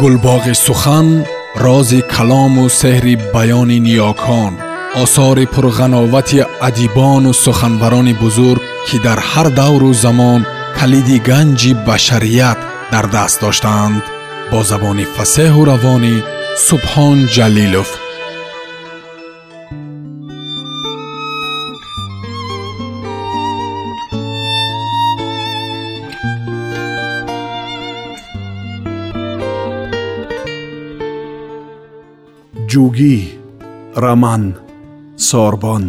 гулбоғи сухан рози калому сеҳри баёни ниёкон осори пурғановати адибону суханбарони бузург ки дар ҳар давру замон калиди ганҷи башарият дар даст доштаанд бо забони фасеҳу равонӣ субҳон ҷалилов ҷугӣ раман сорбон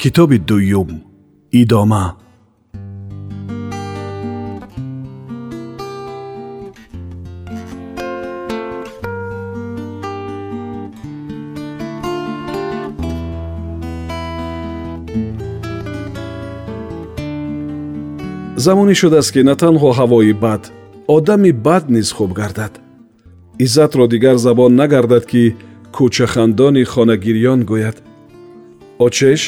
китоби дуюм идома. Замоне шудааст ки на танҳо ҳавои бад одами бад низ хуб гардад. Иззатро дигар забон нагардад ки кӯчахандони хонагириён гӯяд очеш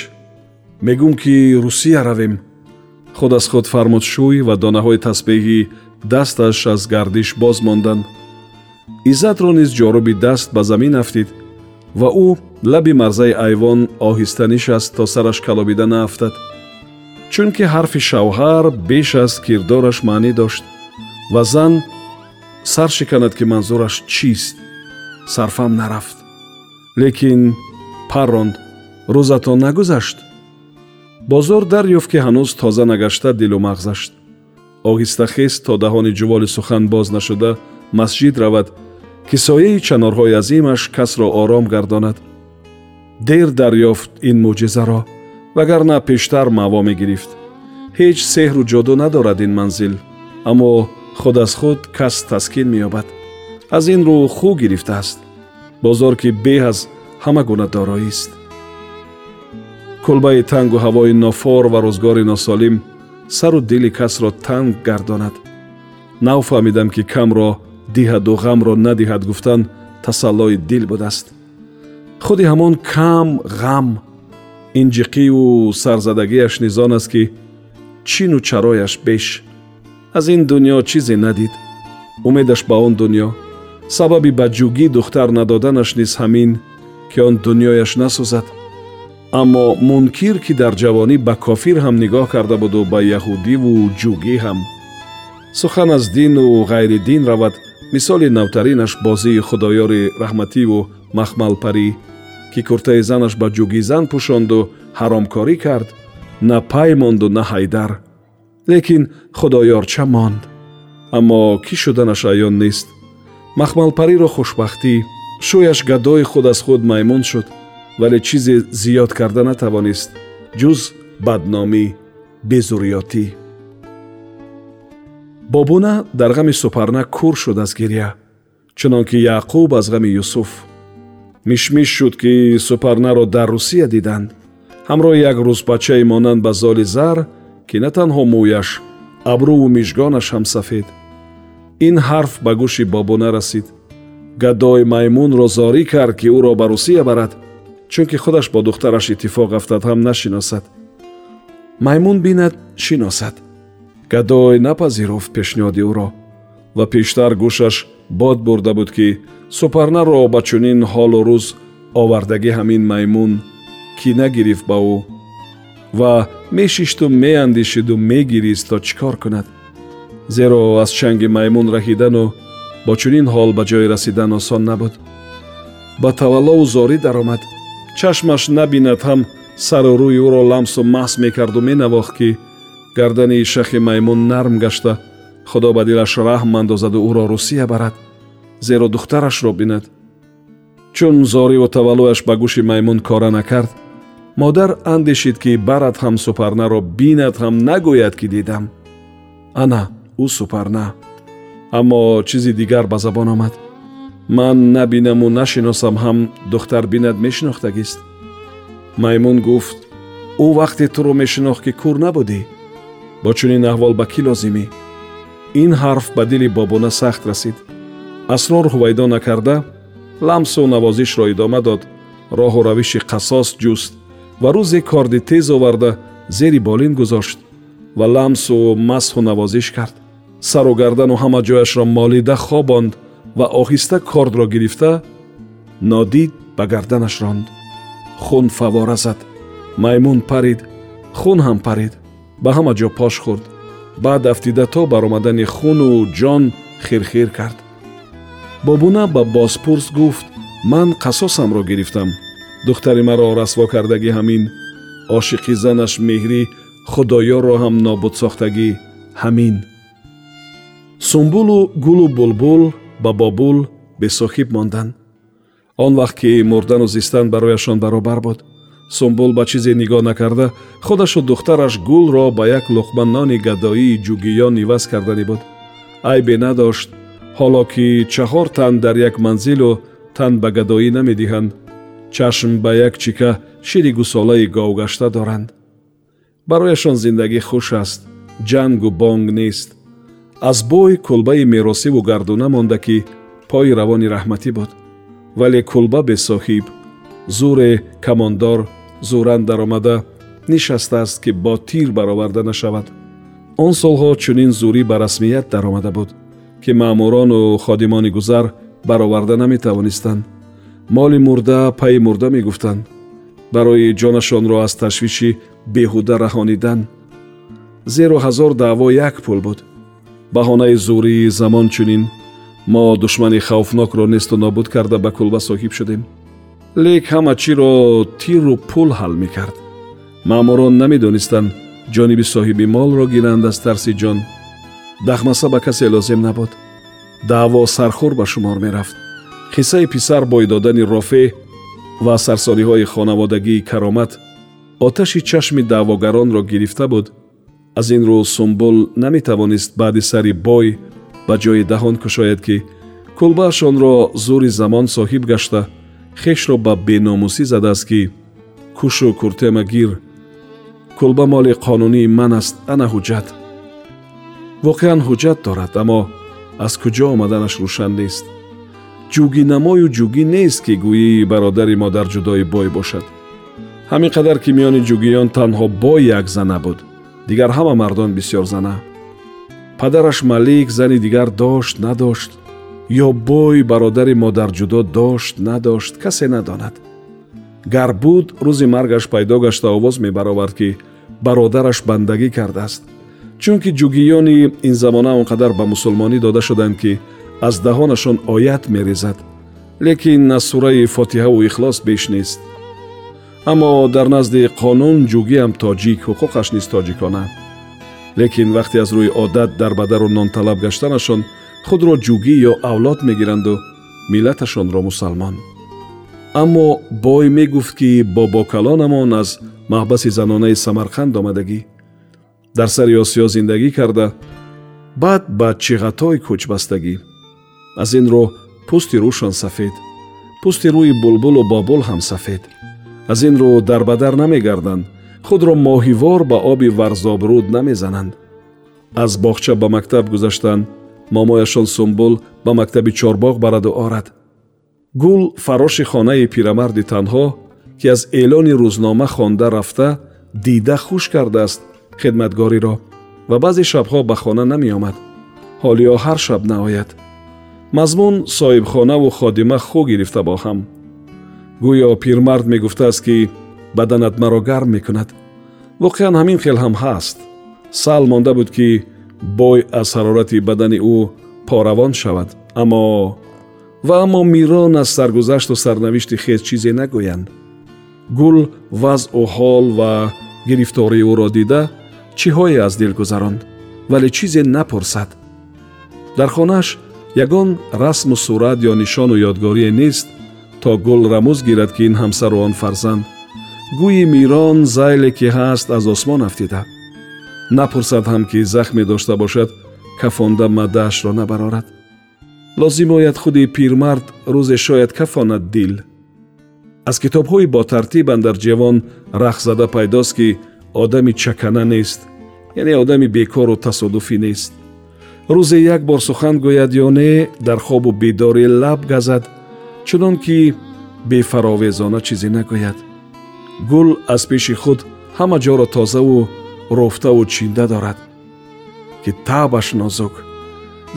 мегӯм ки русия равем. Худ аз худ фармудшӯй ва донаҳои тасбеҳӣ дасташ аз гардиш боз монданд. Иззатро низ ҷоруби даст ба замин афтид ва ӯ лаби марзаи айвон оҳиста нишаст то сараш калобида наафтад чунки ҳарфи шавҳар беш аз кирдораш маънӣ дошт ва зан сар шиканад ки манзураш чист сарфам нарафт лекин парронд рӯзатон нагузашт. Бозор дарёфт ки ҳанӯз тоза нагашта дилу мағзашт. Оҳиста хест то даҳони ҷуволи сухан боз нашуда масҷид равад ки сояи чанорҳои азимаш касро ором гардонад. Дер дарёфт ин мӯъҷизаро вагарна пештар маъво мегирифт. Ҳеҷ сеҳру ҷоду надорад ин манзил аммо худ аз худ кас таскин меёбад. Аз ин рӯ хӯ гирифтааст бозор ки беҳ аз ҳама гуна дороист кулбаи тангу ҳавои нофор ва рӯзгори носолим сару дили касро танг гардонад. Навфаҳмидам ки камро диҳаду ғамро надиҳад гуфтан тасаллои дил будааст. Худи ҳамон кам ғам ин ҷиқиву сарзадагиаш низон аст ки чину чарояш беш. Аз ин дунё чизе надид. Умедаш ба он дунё сабаби ба ҷугӣ духтар надоданаш низ ҳамин ки он дунёяш насӯзад аммо мункир ки дар ҷавонӣ ба кофир ҳам нигоҳ карда буду ба яҳудиву ҷугӣ ҳам. Сухан аз дину ғайри дин равад. Мисоли навтаринаш бозии худоёри раҳмативу махмалпарӣ ки куртаи занаш ба ҷугӣ зан пӯшонду ҳаромкорӣ кард на пай монду на ҳайдар. Лекин худоёрча монд. Аммо кӣ шуданаш аён нест махмалпариро хушбахтӣ. Шӯяш гадои худ аз худ маймун шуд вале чизе зиёд карда натавонист ҷуз бадномӣ безурётӣ. Бобуна дар ғами супарна кур шуд аз гирья чунон ки яъқуб аз ғами юсуф. Мишмиш шуд ки супарнаро дар русия диданд. Ҳамроҳи як рӯзбачаи монанд ба золи зар ки на танҳо мӯяш абрӯву мижгонаш ҳам сафед ин ҳарф ба гӯши бобуна расид гадои маймунро зорӣ кард ки ӯро ба русия барад чунки худаш бо духтараш иттифоқ афтад ҳам нашиносад. Маймун бинад шиносад. Гадой напазируфт пешниҳоди ӯро ва пештар гӯшаш бод бурда буд ки супарнаро ба чунин ҳолу рӯз овардагӣ ҳамин маймун кина гирифт ба ӯ ва мешишту меандешиду мегирист то чӣ кор кунад зеро аз чанги маймун раҳидану бо чунин ҳол ба ҷое расидан осон набуд. Ба таваллову зорӣ даромад чашмаш набинад ҳам сару рӯи ӯро ламсу маҳс мекарду менавохт ки гардани шахи маймун нарм гашта. Худо ба дилаш раҳм андозаду ӯро русия барад зеро духтарашро бинад. Чун зориву таваллӯяш ба гӯши маймун кора накард модар андешид ки барад ҳам супарнаро бинад ҳам нагӯяд ки дидам. Ана ӯ супарна аммо чизи дигар ба забон омад ман набинаму нашиносам ҳам духтар бинад мешинохтагист маймун гуфт ӯ вақте туро мешинохт ки кур набудӣ бо чунин аҳвол ба кӣ лозимӣ ин ҳарф ба дили бобуна сахт расид асрор ҳувайдо накарда ламсу навозишро идома дод роҳу равиши қасос ҷуст ва рӯзе корди тез оварда зери болин гузошт ва ламсу масҳу навозиш кард сару гардану ҳама ҷояшро молида хобонд ва оҳиста кордро гирифта нодид ба гарданаш ронд хун фавора зад маймун парид хун ҳам парид ба ҳама ҷо пош хӯрд баъд афтида то баромадани хуну ҷон хирхир кард бобуна ба бозпурс гуфт ман қасосамро гирифтам духтари маро расво кардагӣ ҳамин ошиқи занаш меҳрӣ худоёро ҳам нобуд сохтагӣ ҳамин сумбулу гулу булбул ба бобул бесохиб монданд. Он вақт ки мурдану зистан барояшон баробар буд сумбул ба чизе нигоҳ накарда худашу духтараш гулро ба як луқма нони гадоии ҷугиён иваз карданӣ буд. Айбе надошт ҳоло ки чаҳор тан дар як манзилу тан ба гадоӣ намедиҳанд чашм ба як чика шири гусолаи говгашта доранд. Барояшон зиндагӣ хуш аст ҷангу бонг нест аз бой кулбаи меросиву гардуна монда ки пои равони раҳматӣ буд. Вале кулба бесоҳиб зуре камондор зуран даромада нишастааст ки бо тир бароварда нашавад. Он солҳо чунин зурӣ ба расмият даромада буд ки маъмурону ходимони гузар бароварда наметавонистанд. Моли мурда пайи мурда мегуфтанд. Барои ҷонашонро аз ташвиши беҳуда раҳонидан. Зеро ҳазор даъво як пул буд баҳонаи зурии замон чунин. Мо душмани хавфнокро несту нобуд карда ба кулба соҳиб шудем. Лек ҳама чиро тиру пул ҳал мекард. Маъмурон намедонистанд ҷониби соҳиби молро гиранд аз тарси ҷон. Дахмаса ба касе лозим набуд. Даъво сархур ба шумор мерафт. Қиссаи писар бой додани рофеъ ва сарсориҳои хонаводагии каромат оташи чашми даъвогаронро гирифта буд аз ин рӯ сумбул наметавонист баъди сари бой ба ҷои даҳон кушояд ки кулбаашонро зури замон соҳиб гашта хешро ба беномусӣ задааст ки кушу куртема гир. Кулба моли қонунии ман аст ана ҳуҷҷат. Воқеан ҳуҷҷат дорад аммо аз куҷо омаданаш рӯшан нест. Ҷугинамою ҷугӣ нест ки гӯӣ бародари модарҷудои бой бошад. Ҳамин қадар ки миёни ҷугиён танҳо бой як зана буд дигар ҳама мардон бисёр зана. Падараш малик зани дигар дошт надошт ё бой бародари модарҷудо дошт надошт касе надонад. Гар буд рӯзи маргаш пайдо гашта овоз мебаровард ки бародараш бандагӣ кардааст. Чунки ҷугиёни ин замона он қадар ба мусулмонӣ дода шуданд ки аз даҳонашон оят мерезад. Лекин аз сураи фотиҳаву ихлос беш нест аммо дар назди қонун ҷугиам тоҷик ҳуқуқаш низ тоҷикона лекин вақте аз рӯи одат дарбадару нонталаб гаштанашон худро ҷугӣ ё авлод мегиранду миллаташонро мусалмон. Аммо бой мегуфт ки бобокалонамон аз маҳбаси занонаи самарқанд омадагӣ. Дар сари осиё зиндагӣ карда баъд ба чиғатой кӯчбастагӣ аз ин рӯ пӯсти рӯшон сафед пӯсти рӯи булбулу бобул ҳам сафед аз ин рӯ дарбадар намегарданд. Худро моҳивор ба оби варзобруд намезананд. Аз боғча ба мактаб гузаштанд момояшон сумбул ба мактаби чорбоғ бараду орад. Гул фароши хонаи пирамарди танҳо ки аз эълони рӯзнома хонда рафта дида хуш кардааст хидматгориро ва баъзе шабҳо ба хона намеомад. Ҳолиё ҳар шаб наояд. Мазмун соҳибхонаву ходима хӯ гирифта бо ҳам гӯё пирмард мегуфтааст ки баданат маро гарм мекунад. Воқеан ҳамин хел ҳам ҳаст. Сал монда буд ки бой аз ҳарорати бадани ӯ поравон шавад. Аммо ва аммо мирон аз саргузашту сарнавишти хез чизе нагӯянд. Гул вазъу ҳол ва гирифтории ӯро дида чиҳое аз дил гузаронд? Вале чизе напурсад. Дар хонааш ягон расму сурат ё нишону ёдгорие нест то гул рамӯз гирад ки ин ҳамсару он фарзанд. Гӯи мирон зайле ки ҳаст аз осмон афтида. Напурсад ҳам ки захме дошта бошад кафонда маддаашро набарорад. Лозим ояд худи пирмард рӯзе шояд кафонад дил. Аз китобҳои ботартибан дар ҷавон рахзада пайдост ки одами чакана нест яъне одами бекору тасодуфӣ нест. Рӯзе як бор сухан гӯяд ё не дар хобу бедорӣ лаб газад чунон ки бефаровезона чизе нагӯяд. Гул аз пеши худ ҳама ҷоро тозаву рофтаву чинда дорад ки табаш нозук.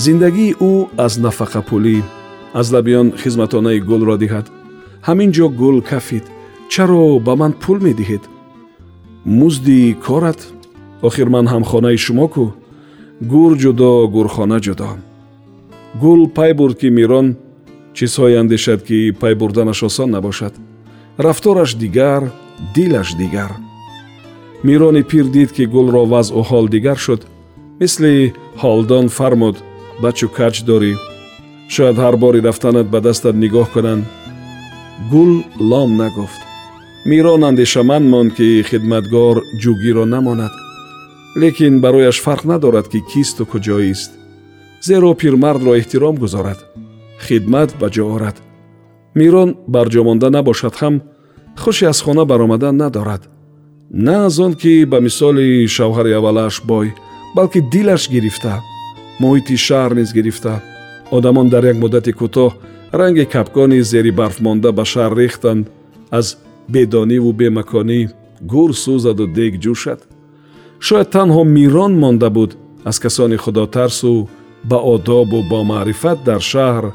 Зиндагии ӯ аз нафақапулӣ аз лаби он хизматонаи гулро диҳад. Ҳамин ҷо гул кафид. Чаро ба ман пул медиҳед? Музди корат? Охир ман ҳамхонаи шумо кӯ гур ҷудо гурхона ҷудо. Гул пай бурд ки мирон чизҳое андешад ки пай бурданаш осон набошад. Рафтораш дигар дилаш дигар. Мирони пир дид ки гулро вазъу ҳол дигар шуд мисли ҳолдон фармуд бачу кач дорӣ. Шояд ҳар бори рафтанат ба дастат нигоҳ кунанд. Гул лом нагуфт мирон андешаманд монд ки хидматгор ҷугиро намонад. Лекин барояш фарқ надорад ки кисту куҷоист. Зеро пирмардро эҳтиром гузорад хидмат ба ҷо орад. Мирон барҷомонда набошад ҳам хуши аз хона баромадан надорад. На аз он ки ба мисоли шавҳари аввалааш бой балки дилаш гирифта муҳити шаҳр низ гирифта одамон дар як муддати кӯтоҳ ранги капкони зери барфмонда ба шаҳр рехтанд аз бедониву бемаконӣ гур сӯзаду дег ҷӯшад. Шояд танҳо мирон монда буд аз касони худотарсу ба одобу бо маърифат дар шаҳр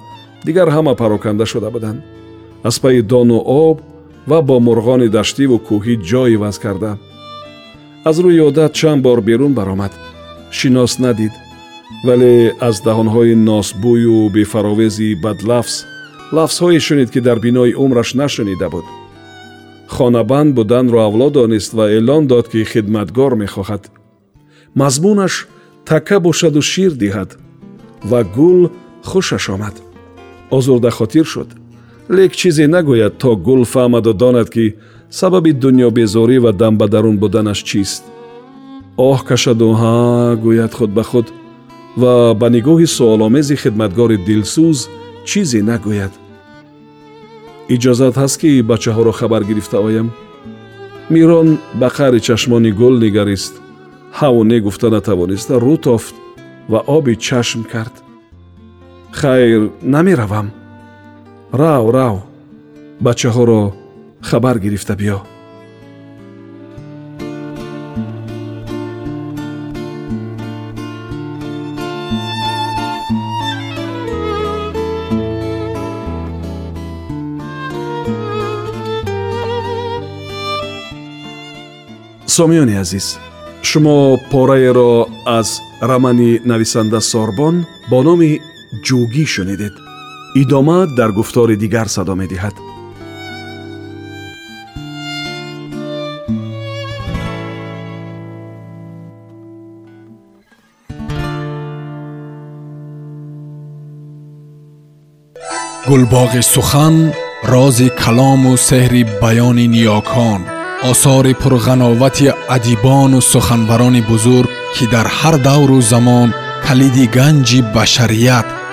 дигар ҳама пароканда шуда буданд. Аз пайи дону об ва бо мурғони даштиву кӯҳӣ ҷой иваз карда. Аз рӯи одат чанд бор берун баромад. Шинос надид. Вале аз даҳонҳои носбӯю бефаровези бадлафз лафзҳое шунид ки дар бинои умраш нашунида буд. Хонабанд буданро авло донист ва эълон дод ки хидматгор мехоҳад. Мазмунаш такка бошаду шир диҳад ва гул хушаш омад озурдахотир шуд. Лек чизе нагӯяд то гул фаҳмаду донад ки сабаби дунёбезорӣ ва дамбадарун буданаш чист. Оҳ кашаду ҳа гӯяд худ ба худ ва ба нигоҳи суоломези хидматгори дилсӯз чизе нагӯяд. Иҷозат ҳаст ки бачаҳоро хабар гирифта оям? Мирон ба қаъри чашмони гул нигарист. Ҳаву не гуфта натавониста рӯ тофт ва оби чашм кард хайр намеравам. Рав рав. Бачаҳоро хабар гирифта биё. Сомиёни азиз шумо пораеро аз рамани нависанда сорбон бо номи جوگی شنیدید ادامه در گفتار دیگر صدا می دهد. گلباغ سخن راز کلام و سحر بیان نیاکان آثار پرغناوت ادیبان و سخنوران بزرگ که در هر دور و زمان کلید گنج بشریت